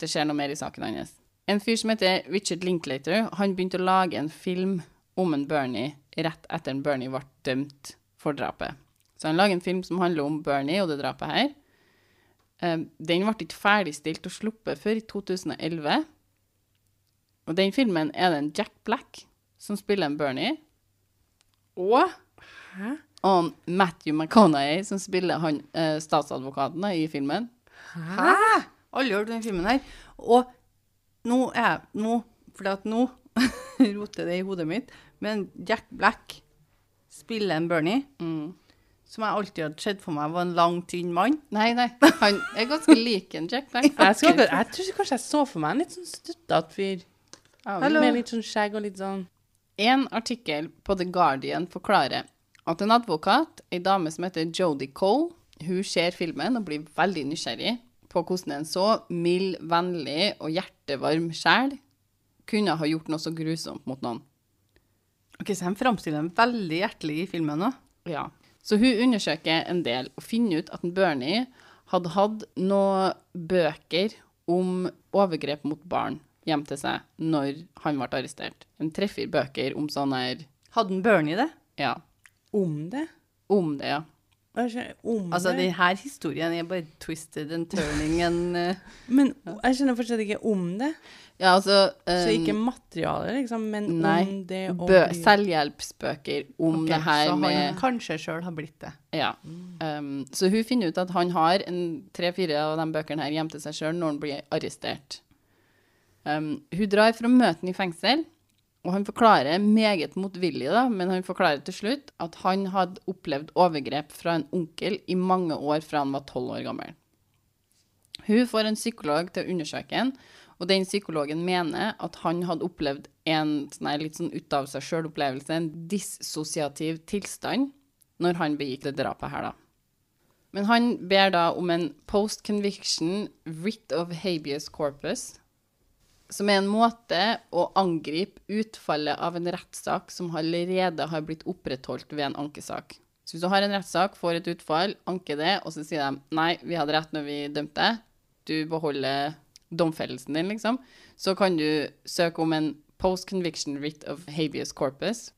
det skjer noe mer i saken hans. En fyr som heter Richard Linklater, han begynte å lage en film om en Bernie rett etter at Bernie ble dømt for drapet. Så han lager en film som handler om Bernie og det drapet her. Eh, Den ble ikke ferdigstilt og sluppet før i 2011. Og den filmen er det en Jack Black som spiller en Bernie. Og og Matthew McConaughey, som spiller han eh, statsadvokaten i filmen. Hæ? Alle har hørt den filmen her. Og nå er jeg Nå, for at nå roter det i hodet mitt, men Jack Black spiller en Bernie, Mm. som jeg alltid hadde sett for meg var en lang, tynn mann. Nei, nei, han er ganske lik en Jack Black. Jeg, skal, jeg tror kanskje jeg så for meg en litt sånn stuttete fyr. Hallo. Med litt sånn skjegg og litt sånn En artikkel på The Guardian forklarer at en advokat, ei dame som heter Jodie Cole, hun ser filmen og blir veldig nysgjerrig på hvordan en så mild, vennlig og hjertevarm sjel kunne ha gjort noe så grusomt mot noen. Ok, Så de framstiller dem veldig hjertelig i filmen òg? Ja. Så hun undersøker en del og finner ut at en Bernie hadde hatt noen bøker om overgrep mot barn hjem til seg når han ble arrestert. En tre-fire bøker om sånn her Hadde en Bernie det? Ja, om det. om det, ja. Og Altså, det. denne historien er bare twisted and turning and uh, Men jeg skjønner fortsatt ikke om det. Ja, altså Så um, ikke materialet, liksom, men Nei, om det å bø selvhjelpsbøker om okay, det her Så han med kanskje sjøl har blitt det. Ja. Um, så hun finner ut at han har tre-fire av de bøkene her hjem til seg sjøl når han blir arrestert. Um, hun drar for å møte ham i fengsel, og han forklarer meget motvillig, da, men han forklarer til slutt at han hadde opplevd overgrep fra en onkel i mange år fra han var tolv år gammel. Hun får en psykolog til å undersøke ham, og den psykologen mener at han hadde opplevd en nei, litt sånn ut av seg sjøl-opplevelse, en dissosiativ tilstand, når han begikk det drapet her, da. Men han ber da om en post-conviction writ of habeas corpus, som er en måte å angripe utfallet av en rettssak som allerede har blitt opprettholdt ved en ankesak. Så hvis du har en rettssak, får et utfall, anker det, og så sier de nei, vi hadde rett når vi dømte du beholder domfellelsen din, liksom, så kan du søke om en post-conviction writ of habeas corpus.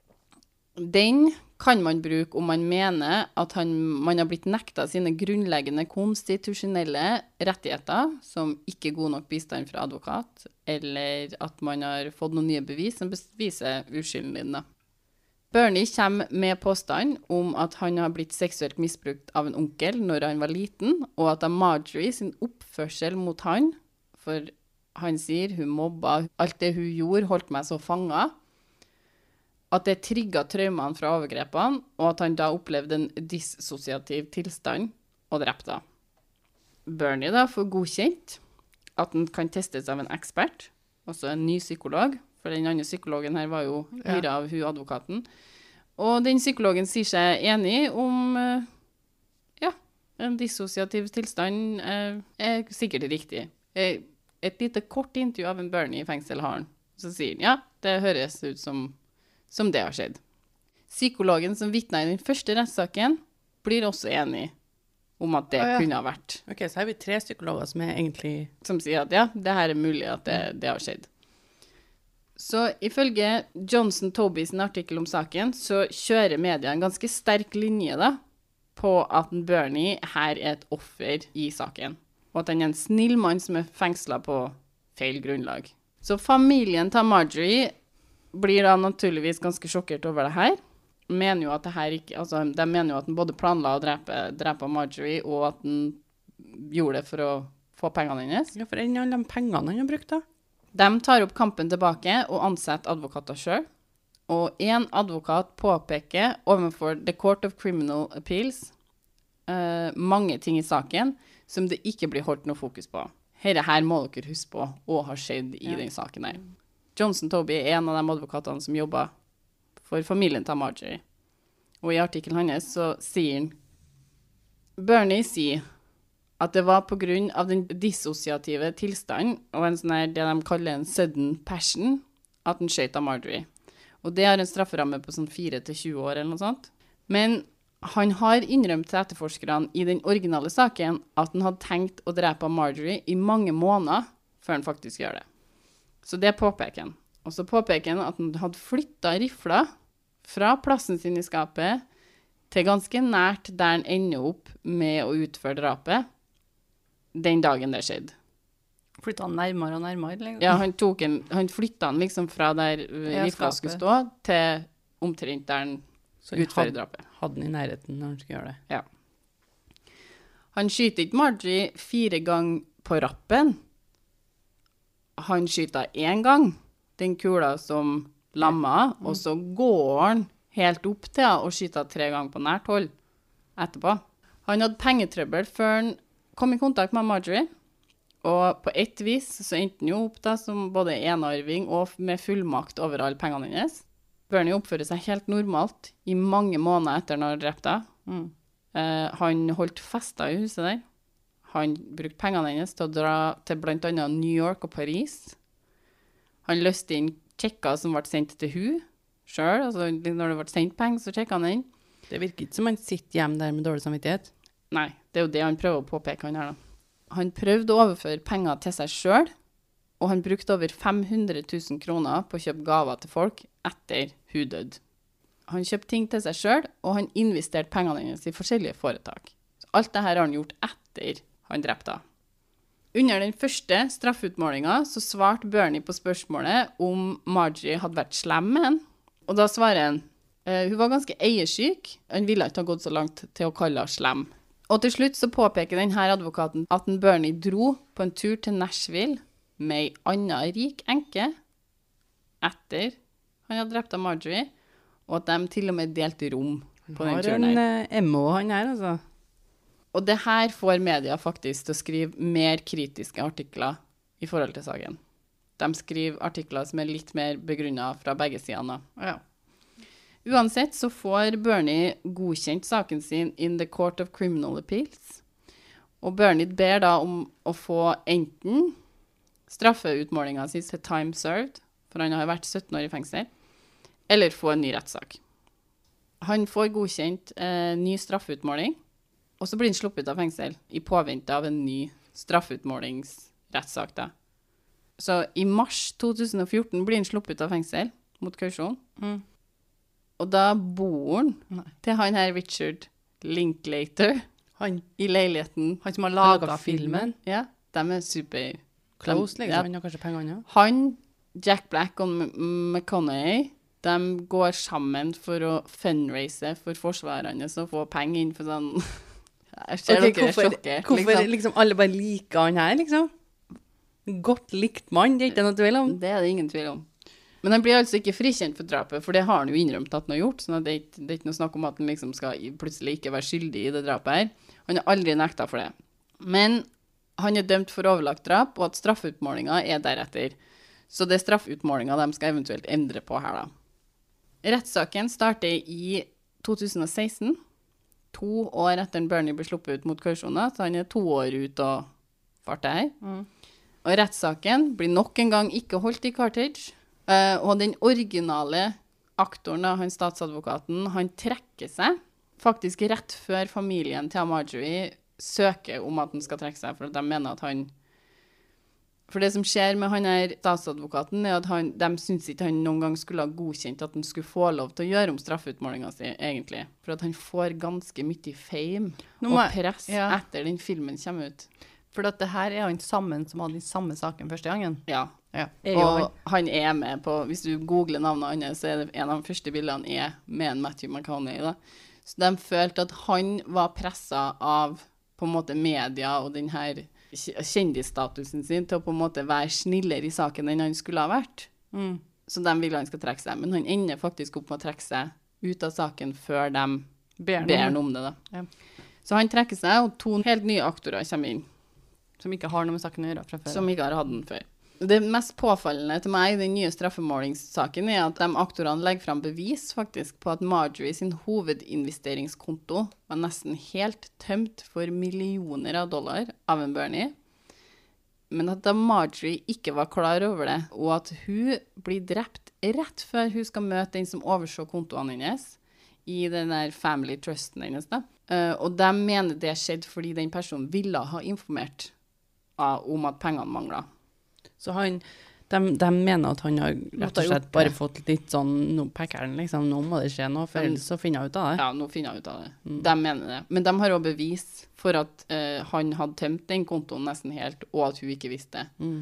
Den kan man bruke om man mener at han, man har blitt nekta sine grunnleggende konstitusjonelle rettigheter, som ikke god nok bistand fra advokat, eller at man har fått noen nye bevis som beviser uskylden din. Bernie kommer med påstand om at han har blitt seksuelt misbrukt av en onkel når han var liten, og at Marjorie sin oppførsel mot han, for han sier hun mobba, alt det hun gjorde holdt meg så fanga, at det trigga traumene fra overgrepene, og at han da opplevde en dissosiativ tilstand og drepte henne. Bernie da får godkjent at han kan testes av en ekspert, også en ny psykolog, for den andre psykologen her var jo Ja. hyra av hun advokaten. Og den psykologen sier seg enig om eh, ja, en dissosiativ tilstand eh, er sikkert riktig. Eh, et lite kort intervju av en Bernie i fengsel har han. Så sier han ja, det høres ut som, som det har skjedd. Psykologen som vitna i den første rettssaken, blir også enig om at det ah, ja. kunne ha vært. Ok, så her har vi tre psykologer som er egentlig Som sier at ja, det her er mulig at det, det har skjedd. Så ifølge Johnson Toby sin artikkel om saken, så kjører media en ganske sterk linje da, på at Bernie her er et offer i saken. Og at han er en snill mann som er fengsla på feil grunnlag. Så familien til Marjorie blir da naturligvis ganske sjokkert over det her. Mener jo at det her ikke, altså, de mener jo at han både planla å drepe, drepe Marjorie, og at han gjorde det for å få pengene hennes. Ja, for enn alle de pengene han har brukt, da? De tar opp kampen tilbake og ansetter advokater sjøl. Og én advokat påpeker overfor The Court of Criminal Appeals uh, mange ting i saken som det ikke blir holdt noe fokus på. Dette her må dere huske på og har skjedd i den saken her. Johnson Toby er en av de advokatene som jobber for familien til Marjorie. Og i artikkelen hans så sier han Bernie sier at det var pga. den dissosiative tilstanden og en sånn det de kaller en sudden passion at han skøyt av Marjorie. Og det har en strafferamme på sånn 4 til 20 år eller noe sånt. Men han har innrømt til etterforskerne i den originale saken at han hadde tenkt å drepe Marjorie i mange måneder før han faktisk gjør det. Så det påpeker han. Og så påpeker han at han hadde flytta rifla fra plassen sin i skapet til ganske nært der han ender opp med å utføre drapet den dagen det skjedde. Flytta han nærmere og nærmere? Liksom. Ja, han, tok en, han flytta han liksom fra der Ja, rifla skulle stå, til omtrent der han Så han utfører hadde, drapet. hadde den i nærheten når han skulle gjøre det. Ja. Han skyter ikke Margie fire ganger på rappen. Han skyter én gang, den kula som lamma, og så går han helt opp til henne og skyter tre ganger på nært hold etterpå. Han hadde pengetrøbbel før han kom i kontakt med Marjorie. Og på ett vis så endte han jo opp da som både enarving og med fullmakt over alle pengene hennes. Bernie oppfører seg helt normalt i mange måneder etter han har drept henne. Mm. Eh, han holdt fester i huset der. Han brukte pengene hennes til å dra til bl.a. New York og Paris. Han løste inn sjekker som ble sendt til hun sjøl. Altså, når det ble sendt penger, så sjekka han inn. Det virker ikke som han sitter hjemme der med dårlig samvittighet. Nei, det er jo det han prøver å påpeke, han her, da. Han prøvde å overføre penger til seg sjøl, og han brukte over 500 000 kroner på å kjøpe gaver til folk etter hun døde. Han kjøpte ting til seg sjøl, og han investerte pengene hennes i forskjellige foretak. Så alt dette har han gjort etter han drepte henne. Under den første straffeutmålinga så svarte Bernie på spørsmålet om Marjorie hadde vært slem med han. Og da svarer han eh, hun var ganske eiersyk. Han ville ikke ha gått så langt til å kalle henne slem. Og til slutt så påpeker denne advokaten at en Bernie dro på en tur til Nashville med ei anna rik enke etter han hadde drept av Marjorie, og at de til og med delte rom på den turen en har en MO, han her, altså. Og det her får media faktisk til å skrive mer kritiske artikler i forhold til saken. De skriver artikler som er litt mer begrunna fra begge sidene. Ja. Uansett så får Bernie godkjent saken sin in the Court of Criminal Appeals. Og Bernie ber da om å få enten straffeutmålinga si til time served, for han har vært 17 år i fengsel, eller få en ny rettssak. Han får godkjent eh, ny straffeutmåling, og så blir han sluppet ut av fengsel i påvente av en ny straffeutmålingsrettssak. da. Så i mars 2014 blir han sluppet ut av fengsel mot kausjon. Mm. Og da bor han Nei. til han her Richard Linklater Han i leiligheten. Han som har laga filmen. filmen. Ja, de er super Close, liksom. ja, Han har kanskje pengene ja. Han, Jack Black og M- McConaughey, de går sammen for å fundraise for forsvarerne og få penger inn for sånn Jeg ser Ok, dere er hvorfor, sjokkert. hvorfor liksom. liksom. alle bare liker han her, liksom? Godt likt mann, det er ikke noe tvil om. Det er det ingen tvil om. Men han blir altså ikke frikjent for drapet, for det har han jo innrømt at han har gjort. sånn det det er ikke noe snakk om at han liksom skal plutselig ikke være skyldig i det drapet her. Han har aldri nekta for det. Men han er dømt for overlagt drap, og at straffeutmålinga er deretter. Så det er straffeutmålinga de skal eventuelt endre på her, da. Rettssaken starter i 2016, to år etter Bernie ble sluppet ut mot kausjoner, så han er to år ute og farter her. Og rettssaken blir nok en gang ikke holdt i Cartage. Uh, og den originale aktoren, da, han statsadvokaten, han trekker seg faktisk rett før familien til Marjorie søker om at han skal trekke seg, for at de mener at han For det som skjer med han her statsadvokaten, er at han, de syns ikke han noen gang skulle ha godkjent at han skulle få lov til å gjøre om straffeutmålinga si, egentlig. For at han får ganske mye fame Nå og press ja. etter den filmen kommer ut. For at det her er han sammen som hadde den samme saken første gangen. Ja. Ja. Og han er med på Hvis du googler navnet hans, så er det en av de første bildene er med en Matthew McConaughey. Da. Så de følte at han var pressa av på en måte media og den her kjendisstatusen sin til å på en måte være snillere i saken enn han skulle ha vært. Mm. Så de vil han skal trekke seg. Men han ender faktisk opp med å trekke seg ut av saken før de Ber han om det. Ja. Så han trekker seg, og to helt nye aktorer kommer inn som ikke har noe med saken å gjøre fra før. som ikke har hatt den før. Det mest påfallende til meg i den nye straffemålingssaken er at de aktorene legger fram bevis faktisk på at Marjorie sin hovedinvesteringskonto var nesten helt tømt for millioner av dollar av en Bernie. Men at da Marjorie ikke var klar over det, og at hun blir drept rett før hun skal møte den som overså kontoene hennes i den der family trusten hennes, da. Eh, og de mener det skjedde fordi den personen ville ha informert ah, om at pengene mangla. Så han de, de mener at han har rett og slett bare fått litt sånn Nå pakker liksom. Nå må det skje noe, for ellers så finner jeg ut av det. Ja, nå finner jeg ut av det. De mener det. Men de har òg bevis for at uh, han hadde tømt den kontoen nesten helt, og at hun ikke visste det. Mm.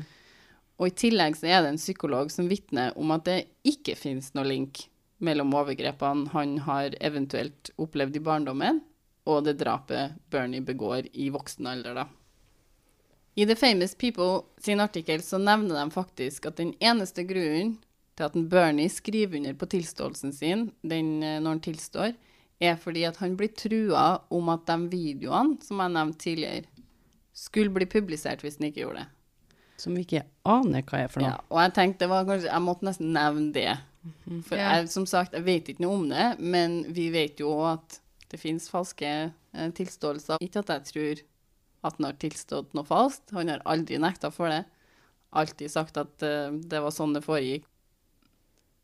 Og i tillegg så er det en psykolog som vitner om at det ikke finnes noe link mellom overgrepene han har eventuelt opplevd i barndommen, og det drapet Bernie begår i voksen alder, da. I The Famous People sin artikkel så nevner de faktisk at den eneste grunnen til at en Bernie skriver under på tilståelsen sin den, eh, når han tilstår, er fordi at han blir trua om at de videoene som jeg nevnte tidligere, skulle bli publisert hvis han ikke gjorde det. Som vi ikke aner hva er for noe. Ja, og jeg tenkte det var kanskje, jeg måtte nesten nevne det. For jeg, som sagt, jeg vet ikke noe om det, men vi vet jo at det finnes falske eh, tilståelser. Ikke at jeg tror at han har tilstått noe falskt. Han har aldri nekta for det. Alltid sagt at eh, det var sånn det foregikk.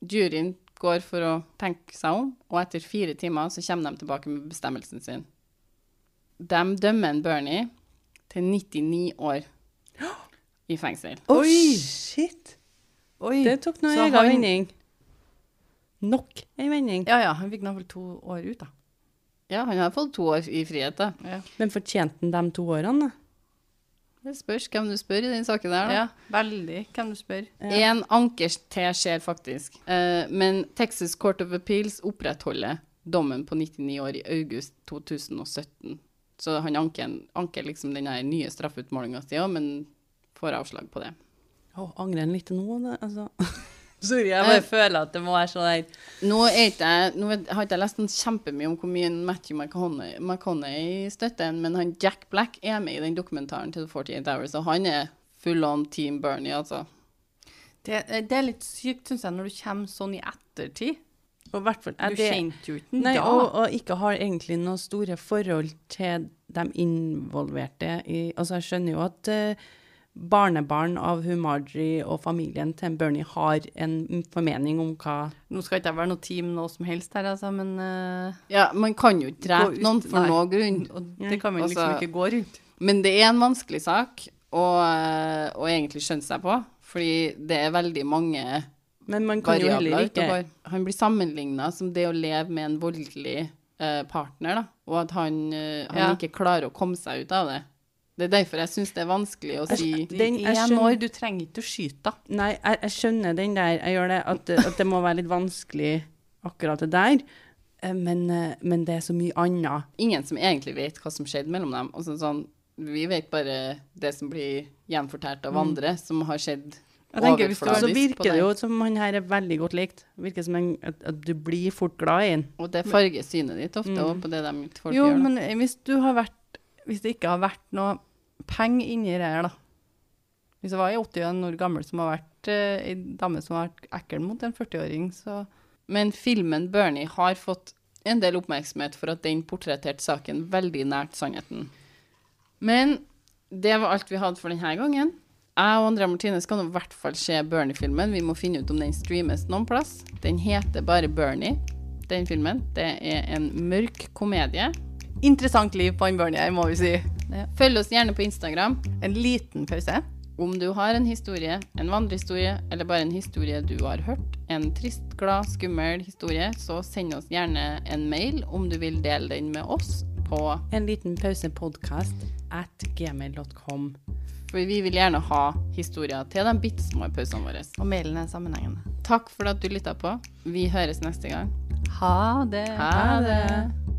Juryen går for å tenke seg om, og etter fire timer så kommer de tilbake med bestemmelsen sin. De dømmer en Bernie til 99 år i fengsel. Oi! Shit! Oi! Det tok noe så egen vending. Nok en vending. Ja ja, han fikk vel to år ut, da. Ja, han har fått to år i frihet, da. Ja, Men fortjente han de to årene, da? Det spørs hvem du spør i den saken der, da. ja veldig. Hvem du spør. En anker til skjer faktisk. Eh, men Texas Court of Appeals opprettholder dommen på 99 år i august 2017. Så han anker, anker liksom den nye straffeutmålinga si òg, men får avslag på det. Å, angrer han litt nå, da? Altså. Sorry, jeg bare føler at det må være sånn der Nå, er nå har ikke jeg lest en kjempemye om hvor mye Matthew McConaughey, McConaughey støtter en, men han Jack Black er med i den dokumentaren til The 48 Hours, og han er full on Team Bernie, altså. Det, det er litt sykt, syns jeg, når du kommer sånn i ettertid. Og i hvert fall Du er det- kjente jo ikke den da. og, og ikke har egentlig noe store forhold til de involverte i Altså, jeg skjønner jo at eh, barnebarn av hun Marjorie og familien til Bernie har en formening om hva Nå skal ikke jeg være noe team noe som helst her, altså, men uh, Ja, man kan jo ikke drepe noen for nei. noe grunn. Og det kan man liksom Altså- ikke gå rundt. Men det er en vanskelig sak å, å egentlig skjønne seg på, fordi det er veldig mange Men man kan jo heller ikke utover. Han blir sammenligna som det å leve med en voldelig eh, partner, da, og at han, eh, han Ja. ikke klarer å komme seg ut av det. Det er derfor jeg syns det er vanskelig å si Den- I jeg skjønner- du trenger ikke å skyte, da. Nei, jeg, jeg skjønner den der. Jeg gjør det. At, at det må være litt vanskelig, akkurat det der. Eh, Men, eh, men det er så mye annet. Ingen som egentlig vet hva som skjedde mellom dem. Altså, sånn, vi vet bare det som blir gjenfortalt av andre, som har skjedd Jeg tenker hvis du- Og så på virker det jo som han her er veldig godt likt. Virker som en, at, at du blir fort glad i han. Og det farger synet ditt ofte òg på det de folk Jo, gjør. Jo, men eh, hvis du har vært Hvis det ikke har vært noe penger inni det her, da. Hvis jeg var ei 81 år gammel som har vært eh, ei dame som har vært ekkel mot en 40-åring, så Men filmen 'Bernie' har fått en del oppmerksomhet for at den portretterte saken veldig nært sannheten. Men det var alt vi hadde for denne gangen. Jeg og Andrea Martine skal nå i hvert fall se Bernie-filmen. Vi må finne ut om den streames noen plass. Den heter bare Bernie, den filmen. Det er en mørk komedie. Interessant liv på en Bernie her, må vi si. Ja. Følg oss gjerne på Instagram. En liten pause. Om du har en historie, en vandrehistorie, eller bare en historie du har hørt, en trist, glad, skummel historie, så send oss gjerne en mail om du vil dele den med oss på En liten pausepodkast at gmail.com. For vi vil gjerne ha historier til de bitte små pausene våre. Og mailen er sammenhengende. Takk for at du lytta på. Vi høres neste gang. Ha det. Ha det.